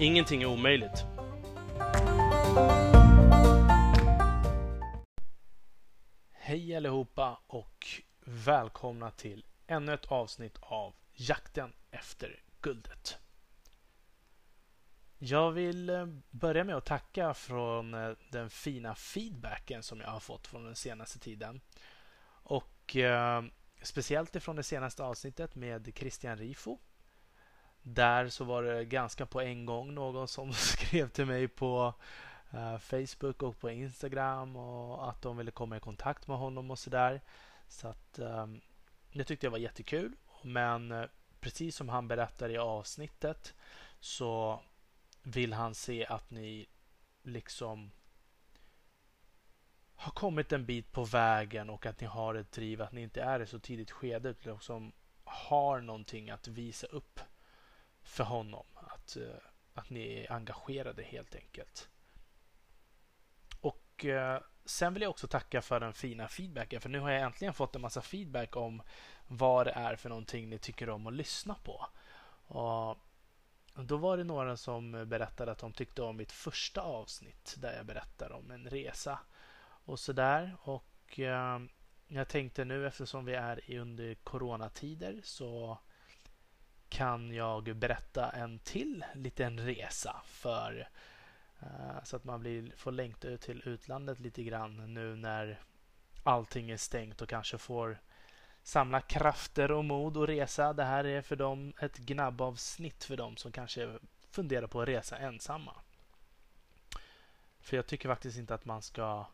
Ingenting är omöjligt. Hej allihopa och välkomna till ännu ett avsnitt av Jakten efter guldet. Jag vill eh, börja med att tacka från eh, den fina feedbacken som jag har fått från den senaste tiden. Och eh, speciellt ifrån det senaste avsnittet med Christian Rifo där så var det ganska på en gång någon som skrev till mig på uh, Facebook och på Instagram och att de ville komma i kontakt med honom och sådär. Så att um, det tyckte jag var jättekul. Men uh, precis som han berättar i avsnittet så vill han se att ni liksom har kommit en bit på vägen och att ni har ett driv, att ni inte är i så tidigt skede utan liksom har någonting att visa upp för honom. Att, eh, att ni är engagerade helt enkelt. Och eh, Sen vill jag också tacka för den fina feedbacken för nu har jag äntligen fått en massa feedback om vad det är för någonting ni tycker om att lyssna på. Och då var det några som berättade att de tyckte om mitt första avsnitt där jag berättar om en resa och sådär. Och eh, jag tänkte nu eftersom vi är under coronatider så kan jag berätta en till liten resa för eh, så att man blir, får längta ut till utlandet lite grann nu när allting är stängt och kanske får samla krafter och mod och resa. Det här är för dem ett gnabbavsnitt för dem som kanske funderar på att resa ensamma. För jag tycker faktiskt inte att man ska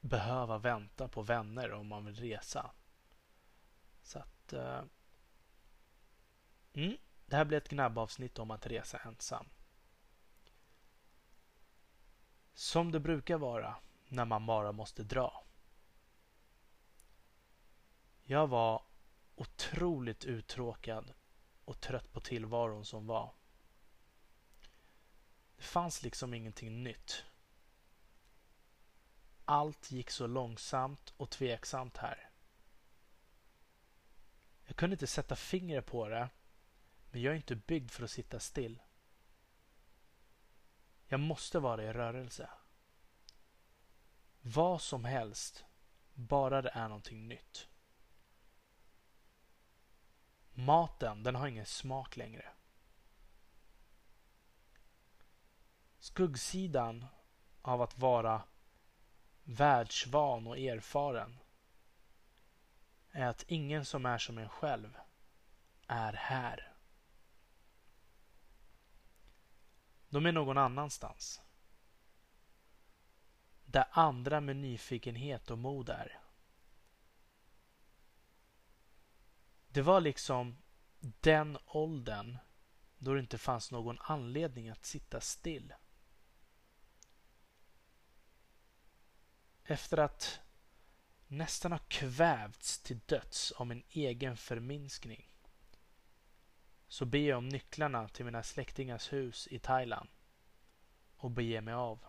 behöva vänta på vänner om man vill resa. Så att uh, Mm. Det här blir ett gnabbavsnitt om att resa ensam. Som det brukar vara när man bara måste dra. Jag var otroligt uttråkad och trött på tillvaron som var. Det fanns liksom ingenting nytt. Allt gick så långsamt och tveksamt här. Jag kunde inte sätta fingret på det men jag är inte byggd för att sitta still. Jag måste vara i rörelse. Vad som helst, bara det är någonting nytt. Maten, den har ingen smak längre. Skuggsidan av att vara världsvan och erfaren är att ingen som är som en själv är här. De är någon annanstans. Där andra med nyfikenhet och mod är. Det var liksom den åldern då det inte fanns någon anledning att sitta still. Efter att nästan ha kvävts till döds av min egen förminskning så ber jag om nycklarna till mina släktingars hus i Thailand och beger mig av.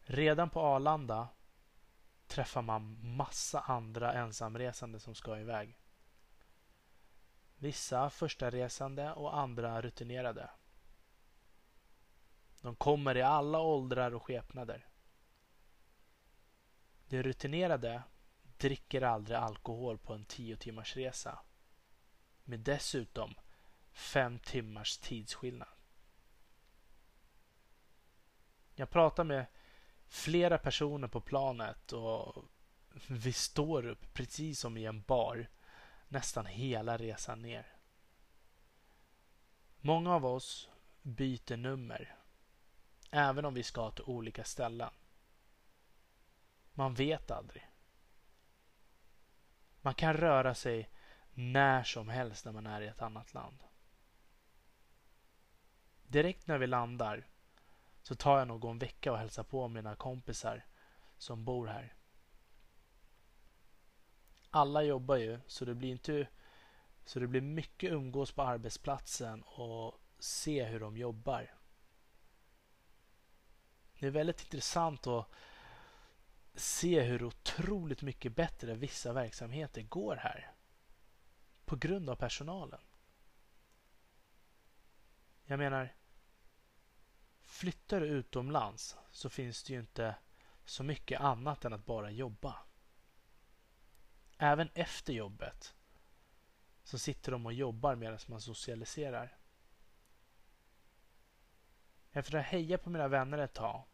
Redan på Arlanda träffar man massa andra ensamresande som ska iväg. Vissa första resande och andra rutinerade. De kommer i alla åldrar och skepnader. De rutinerade dricker aldrig alkohol på en tio timmars resa med dessutom fem timmars tidsskillnad. Jag pratar med flera personer på planet och vi står upp precis som i en bar nästan hela resan ner. Många av oss byter nummer även om vi ska till olika ställen. Man vet aldrig. Man kan röra sig när som helst när man är i ett annat land. direkt när vi landar så tar jag någon vecka och hälsar på mina kompisar som bor här. Alla jobbar ju så det blir inte så det blir mycket umgås på arbetsplatsen och se hur de jobbar. Det är väldigt intressant att se hur otroligt mycket bättre vissa verksamheter går här. På grund av personalen. Jag menar, flyttar du utomlands så finns det ju inte så mycket annat än att bara jobba. Även efter jobbet så sitter de och jobbar medan man socialiserar. Efter att ha hejat på mina vänner ett tag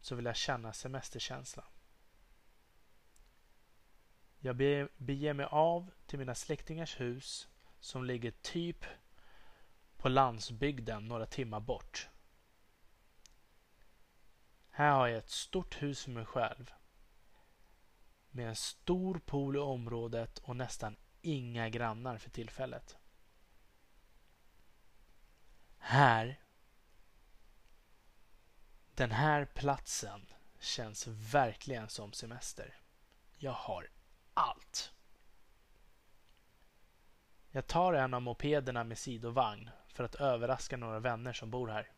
så vill jag känna semesterkänslan. Jag beger mig av till mina släktingars hus som ligger typ på landsbygden några timmar bort. Här har jag ett stort hus för mig själv. Med en stor pool i området och nästan inga grannar för tillfället. Här den här platsen känns verkligen som semester. Jag har allt. Jag tar en av mopederna med sidovagn för att överraska några vänner som bor här.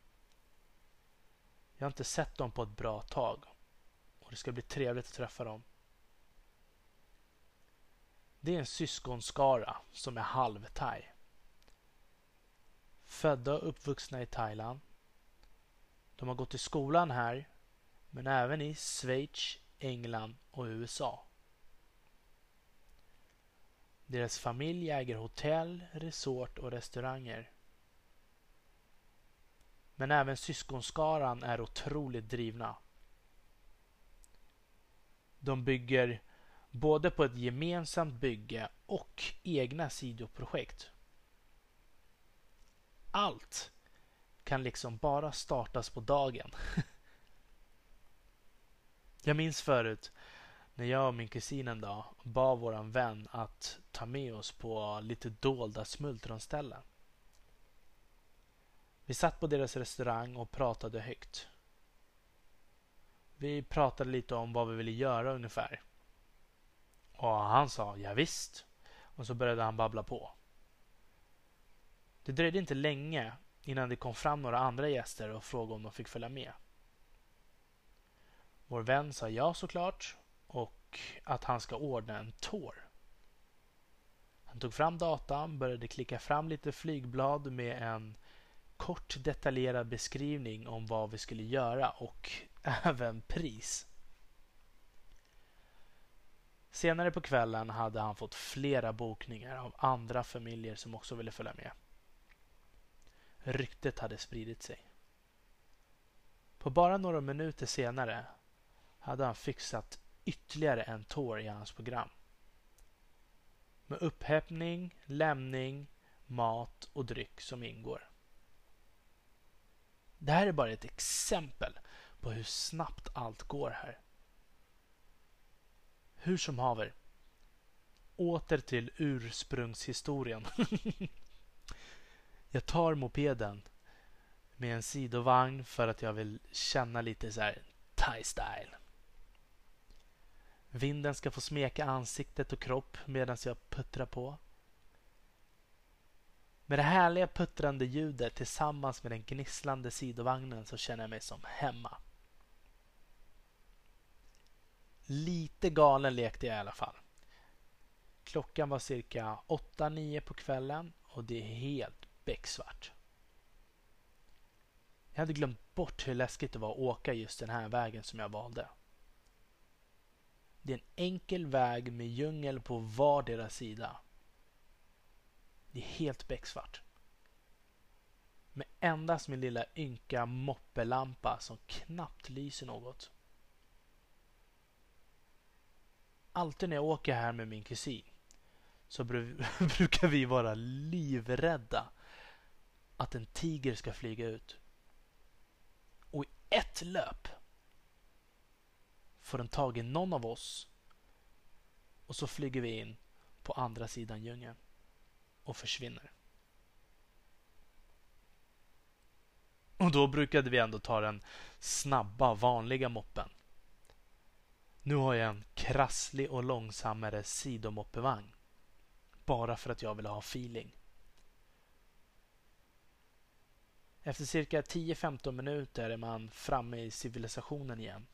Jag har inte sett dem på ett bra tag och det ska bli trevligt att träffa dem. Det är en syskonskara som är halvthai. Födda och uppvuxna i Thailand. De har gått i skolan här men även i Schweiz, England och USA. Deras familj äger hotell, resort och restauranger. Men även syskonskaran är otroligt drivna. De bygger både på ett gemensamt bygge och egna sidoprojekt. Allt kan liksom bara startas på dagen. Jag minns förut när jag och min kusin en dag bad våran vän att ta med oss på lite dolda smultronställen. Vi satt på deras restaurang och pratade högt. Vi pratade lite om vad vi ville göra ungefär. Och han sa ja, visst. Och så började han babbla på. Det dröjde inte länge innan det kom fram några andra gäster och frågade om de fick följa med. Vår vän sa ja såklart och att han ska ordna en tour. Han tog fram datan, började klicka fram lite flygblad med en kort detaljerad beskrivning om vad vi skulle göra och även pris. Senare på kvällen hade han fått flera bokningar av andra familjer som också ville följa med. Ryktet hade spridit sig. På bara några minuter senare hade han fixat ytterligare en tår i hans program. Med upphämtning, lämning, mat och dryck som ingår. Det här är bara ett exempel på hur snabbt allt går här. Hur som haver. Åter till ursprungshistorien. jag tar mopeden med en sidovagn för att jag vill känna lite så här thai style. Vinden ska få smeka ansiktet och kropp medan jag puttrar på. Med det härliga puttrande ljudet tillsammans med den gnisslande sidovagnen så känner jag mig som hemma. Lite galen lekte jag i alla fall. Klockan var cirka 8-9 på kvällen och det är helt becksvart. Jag hade glömt bort hur läskigt det var att åka just den här vägen som jag valde. Det är en enkel väg med djungel på vardera sida. Det är helt becksvart. Med endast min lilla ynka moppelampa som knappt lyser något. Alltid när jag åker här med min kusin så brukar vi vara livrädda att en tiger ska flyga ut. Och i ett löp får den tag i någon av oss och så flyger vi in på andra sidan djungeln och försvinner. Och då brukade vi ändå ta den snabba, vanliga moppen. Nu har jag en krasslig och långsammare sidomoppevagn. Bara för att jag vill ha feeling. Efter cirka 10-15 minuter är man framme i civilisationen igen.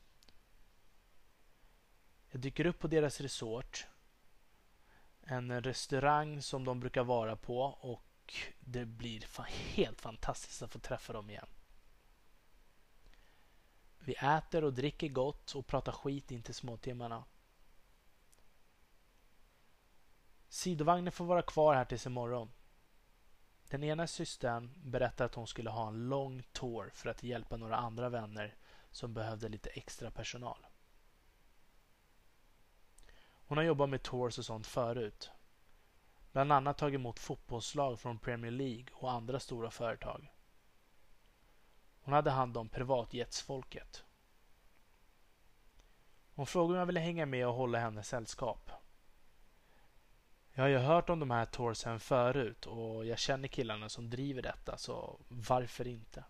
Jag dyker upp på deras resort. En restaurang som de brukar vara på och det blir helt fantastiskt att få träffa dem igen. Vi äter och dricker gott och pratar skit in till småtimmarna. Sidovagnen får vara kvar här tills imorgon. Den ena systern berättar att hon skulle ha en lång tour för att hjälpa några andra vänner som behövde lite extra personal. Hon har jobbat med tours och sånt förut. Bland annat tagit emot fotbollslag från Premier League och andra stora företag. Hon hade hand om privatjetsfolket. Hon frågade om jag ville hänga med och hålla henne sällskap. Jag har ju hört om de här toursen förut och jag känner killarna som driver detta så varför inte?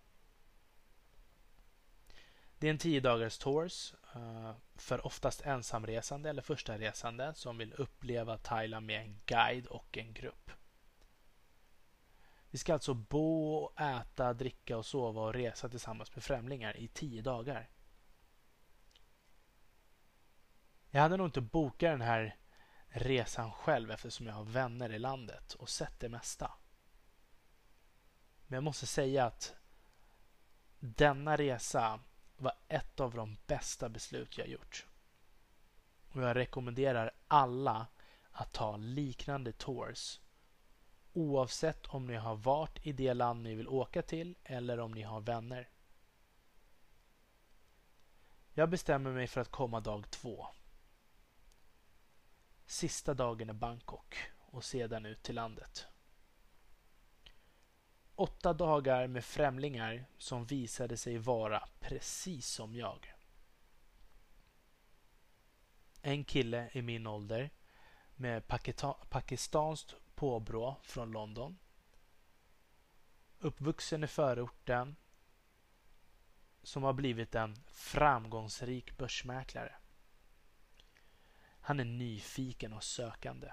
Det är en 10 dagars tours Eh, för oftast ensamresande eller första resande som vill uppleva Thailand med en guide och en grupp. Vi ska alltså bo, äta, dricka och sova och resa tillsammans med främlingar i tio dagar. Jag hade nog inte bokat den här resan själv eftersom jag har vänner i landet och sett det mesta. Men jag måste säga att denna resa var ett av de bästa beslut jag gjort. Och jag rekommenderar alla att ta liknande tours oavsett om ni har varit i det land ni vill åka till eller om ni har vänner. Jag bestämmer mig för att komma dag två. Sista dagen är Bangkok och sedan ut till landet. Åtta dagar med främlingar som visade sig vara precis som jag. En kille i min ålder med pakistanskt påbrå från London. Uppvuxen i förorten som har blivit en framgångsrik börsmäklare. Han är nyfiken och sökande.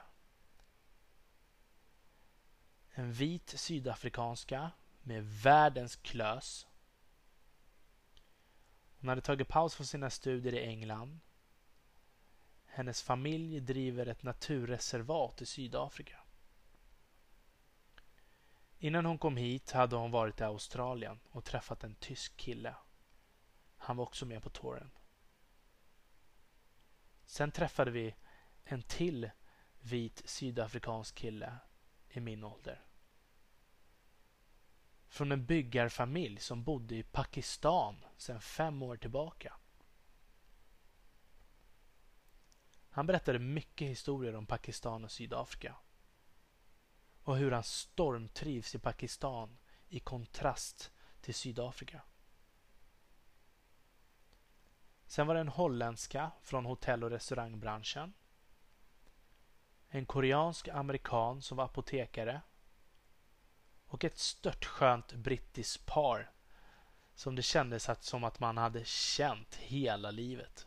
En vit sydafrikanska med världens klös. Hon hade tagit paus från sina studier i England. Hennes familj driver ett naturreservat i Sydafrika. Innan hon kom hit hade hon varit i Australien och träffat en tysk kille. Han var också med på touren. Sen träffade vi en till vit sydafrikansk kille i min ålder. Från en byggarfamilj som bodde i Pakistan sedan fem år tillbaka. Han berättade mycket historier om Pakistan och Sydafrika. Och hur han stormtrivs i Pakistan i kontrast till Sydafrika. Sen var det en holländska från hotell och restaurangbranschen. En koreansk amerikan som var apotekare. Och ett störtskönt brittiskt par som det kändes att, som att man hade känt hela livet.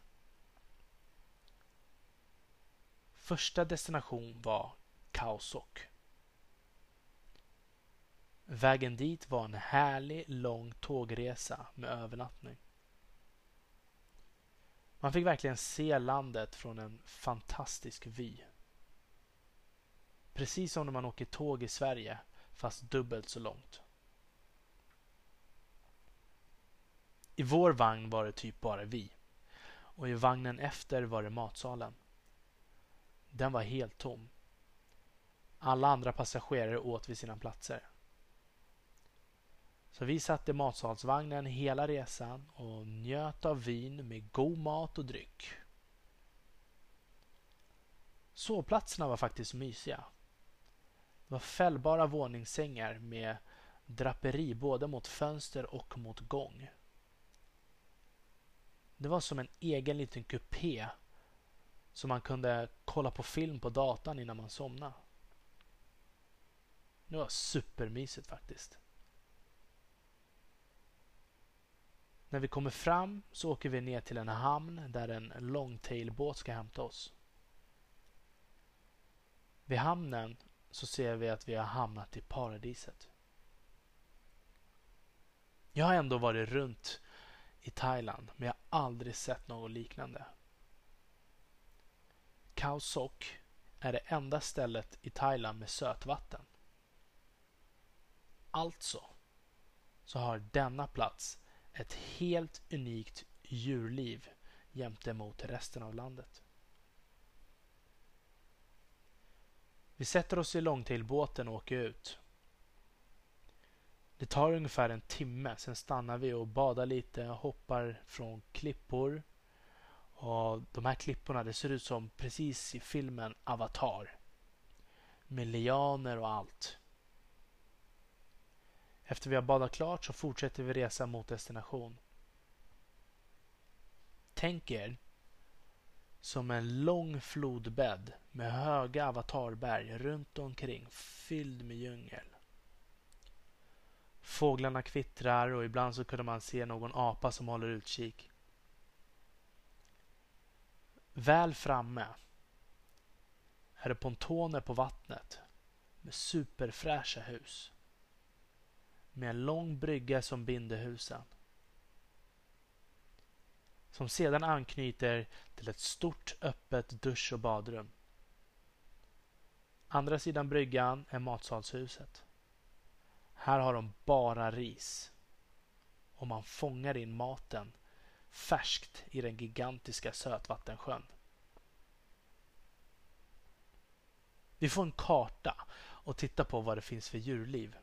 Första destination var Kaosok. Vägen dit var en härlig lång tågresa med övernattning. Man fick verkligen se landet från en fantastisk vy. Precis som när man åker tåg i Sverige, fast dubbelt så långt. I vår vagn var det typ bara vi. Och i vagnen efter var det matsalen. Den var helt tom. Alla andra passagerare åt vid sina platser. Så vi satt i matsalsvagnen hela resan och njöt av vin med god mat och dryck. Sovplatserna var faktiskt mysiga. Det var fällbara våningssängar med draperi både mot fönster och mot gång. Det var som en egen liten kupé som man kunde kolla på film på datan innan man somnade. Det var supermysigt faktiskt. När vi kommer fram så åker vi ner till en hamn där en longtailbåt ska hämta oss. Vid hamnen så ser vi att vi har hamnat i paradiset. Jag har ändå varit runt i Thailand men jag har aldrig sett något liknande. Khao Sok är det enda stället i Thailand med sötvatten. Alltså så har denna plats ett helt unikt djurliv jämte mot resten av landet. Vi sätter oss i långtailbåten och åker ut. Det tar ungefär en timme, sen stannar vi och badar lite, och hoppar från klippor. Och De här klipporna det ser ut som precis i filmen Avatar. Med lianer och allt. Efter vi har badat klart så fortsätter vi resa mot destination. Tänk er som en lång flodbädd med höga avatarberg runt omkring fylld med djungel. Fåglarna kvittrar och ibland så kunde man se någon apa som håller utkik. Väl framme är det pontoner på vattnet med superfräscha hus. Med en lång brygga som binder husen. Som sedan anknyter till ett stort öppet dusch och badrum. Andra sidan bryggan är matsalshuset. Här har de bara ris. Och man fångar in maten färskt i den gigantiska sötvattensjön. Vi får en karta och tittar på vad det finns för djurliv.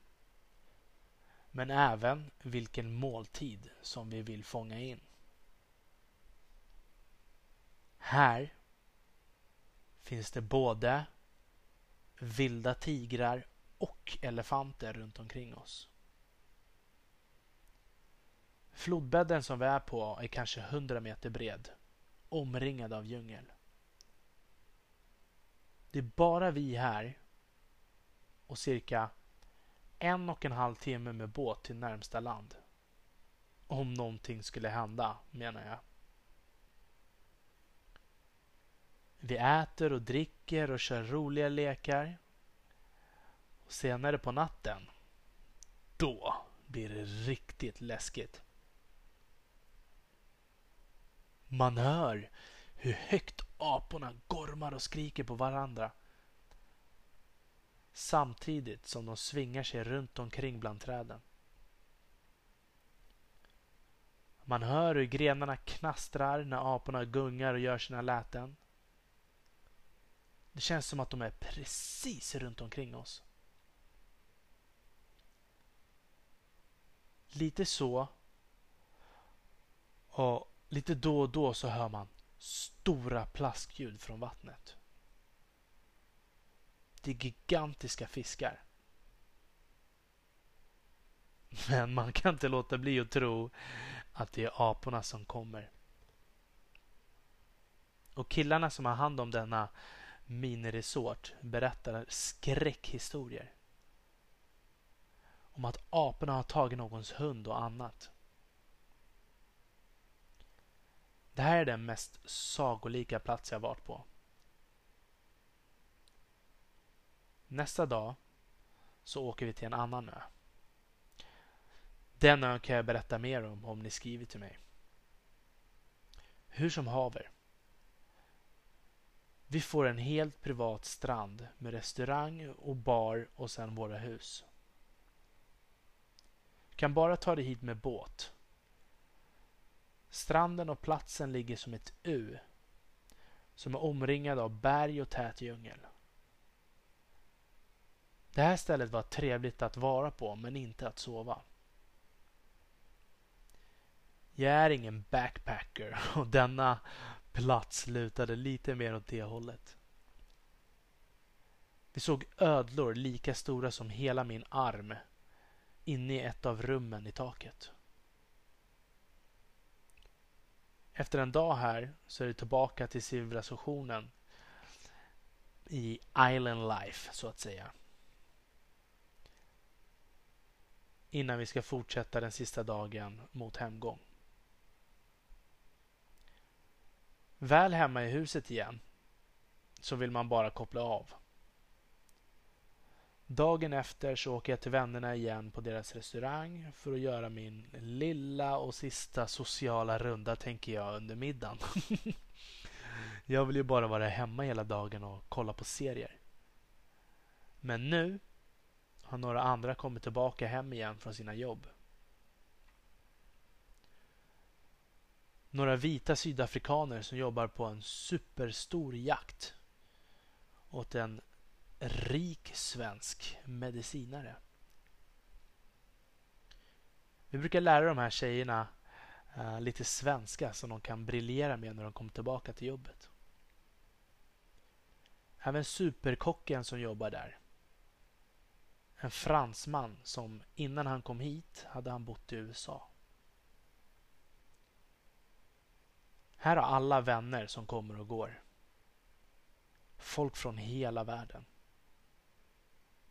Men även vilken måltid som vi vill fånga in. Här finns det både vilda tigrar och elefanter runt omkring oss. Flodbädden som vi är på är kanske 100 meter bred, omringad av djungel. Det är bara vi här och cirka en och en halv timme med båt till närmsta land. Om någonting skulle hända, menar jag. Vi äter och dricker och kör roliga lekar. Och senare på natten, då blir det riktigt läskigt. Man hör hur högt aporna gormar och skriker på varandra. Samtidigt som de svingar sig runt omkring bland träden. Man hör hur grenarna knastrar när aporna gungar och gör sina läten. Det känns som att de är precis runt omkring oss. Lite så. Och lite då och då så hör man stora plaskljud från vattnet. Det är gigantiska fiskar. Men man kan inte låta bli att tro att det är aporna som kommer. Och killarna som har hand om denna miniresort berättar skräckhistorier. Om att aporna har tagit någons hund och annat. Det här är den mest sagolika plats jag varit på. Nästa dag så åker vi till en annan ö. Den ön kan jag berätta mer om om ni skriver till mig. Hur som haver. Vi får en helt privat strand med restaurang och bar och sen våra hus. Kan bara ta dig hit med båt. Stranden och platsen ligger som ett U som är omringad av berg och tät djungel. Det här stället var trevligt att vara på men inte att sova. Jag är ingen backpacker och denna plats lutade lite mer åt det hållet. Vi såg ödlor lika stora som hela min arm inne i ett av rummen i taket. Efter en dag här så är det tillbaka till civilisationen i island life så att säga. Innan vi ska fortsätta den sista dagen mot hemgång. Väl hemma i huset igen så vill man bara koppla av. Dagen efter så åker jag till vännerna igen på deras restaurang för att göra min lilla och sista sociala runda tänker jag under middagen. jag vill ju bara vara hemma hela dagen och kolla på serier. Men nu har några andra kommit tillbaka hem igen från sina jobb. Några vita sydafrikaner som jobbar på en superstor jakt åt en rik svensk medicinare. Vi brukar lära de här tjejerna uh, lite svenska som de kan briljera med när de kommer tillbaka till jobbet. Även superkocken som jobbar där. En fransman som innan han kom hit hade han bott i USA. Här har alla vänner som kommer och går. Folk från hela världen.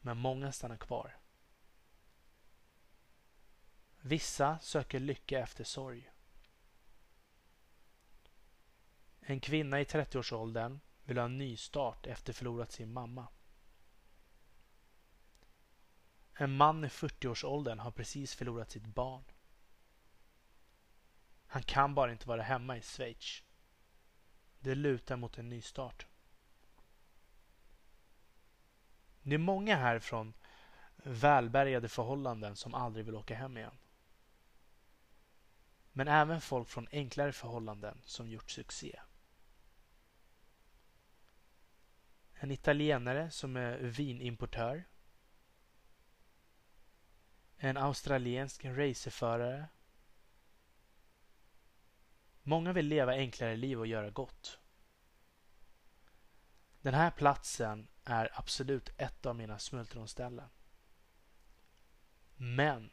Men många stannar kvar. Vissa söker lycka efter sorg. En kvinna i 30-årsåldern vill ha en nystart efter förlorat sin mamma. En man i 40-årsåldern har precis förlorat sitt barn. Han kan bara inte vara hemma i Schweiz. Det lutar mot en nystart. Det är många här från välbärgade förhållanden som aldrig vill åka hem igen. Men även folk från enklare förhållanden som gjort succé. En italienare som är vinimportör. En australiensk racerförare. Många vill leva enklare liv och göra gott. Den här platsen är absolut ett av mina smultronställen. Men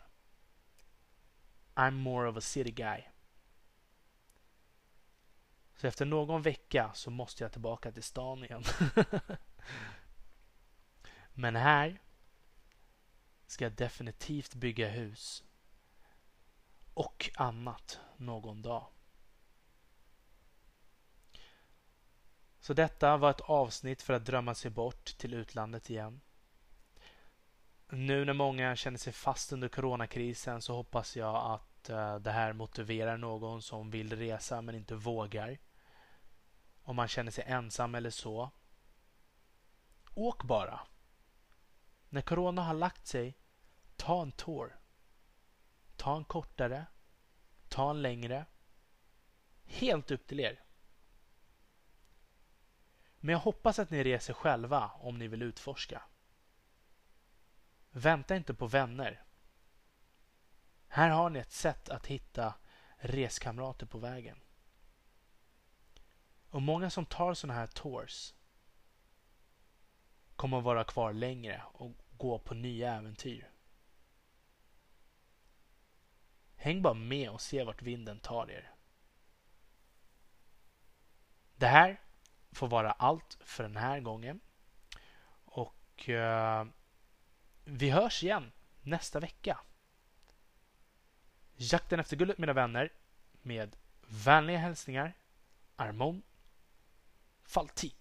I'm more of a city guy. Så efter någon vecka så måste jag tillbaka till stan igen. Men här ska jag definitivt bygga hus. Och annat någon dag. Så detta var ett avsnitt för att drömma sig bort till utlandet igen. Nu när många känner sig fast under coronakrisen så hoppas jag att eh, det här motiverar någon som vill resa men inte vågar. Om man känner sig ensam eller så. Åk bara. När corona har lagt sig, ta en tour. Ta en kortare. Ta en längre. Helt upp till er. Men jag hoppas att ni reser själva om ni vill utforska. Vänta inte på vänner. Här har ni ett sätt att hitta reskamrater på vägen. Och många som tar sådana här tours kommer att vara kvar längre och gå på nya äventyr. Häng bara med och se vart vinden tar er. Det här får vara allt för den här gången. Och uh, vi hörs igen nästa vecka. Jakten efter guldet mina vänner med vänliga hälsningar Armon Faltin.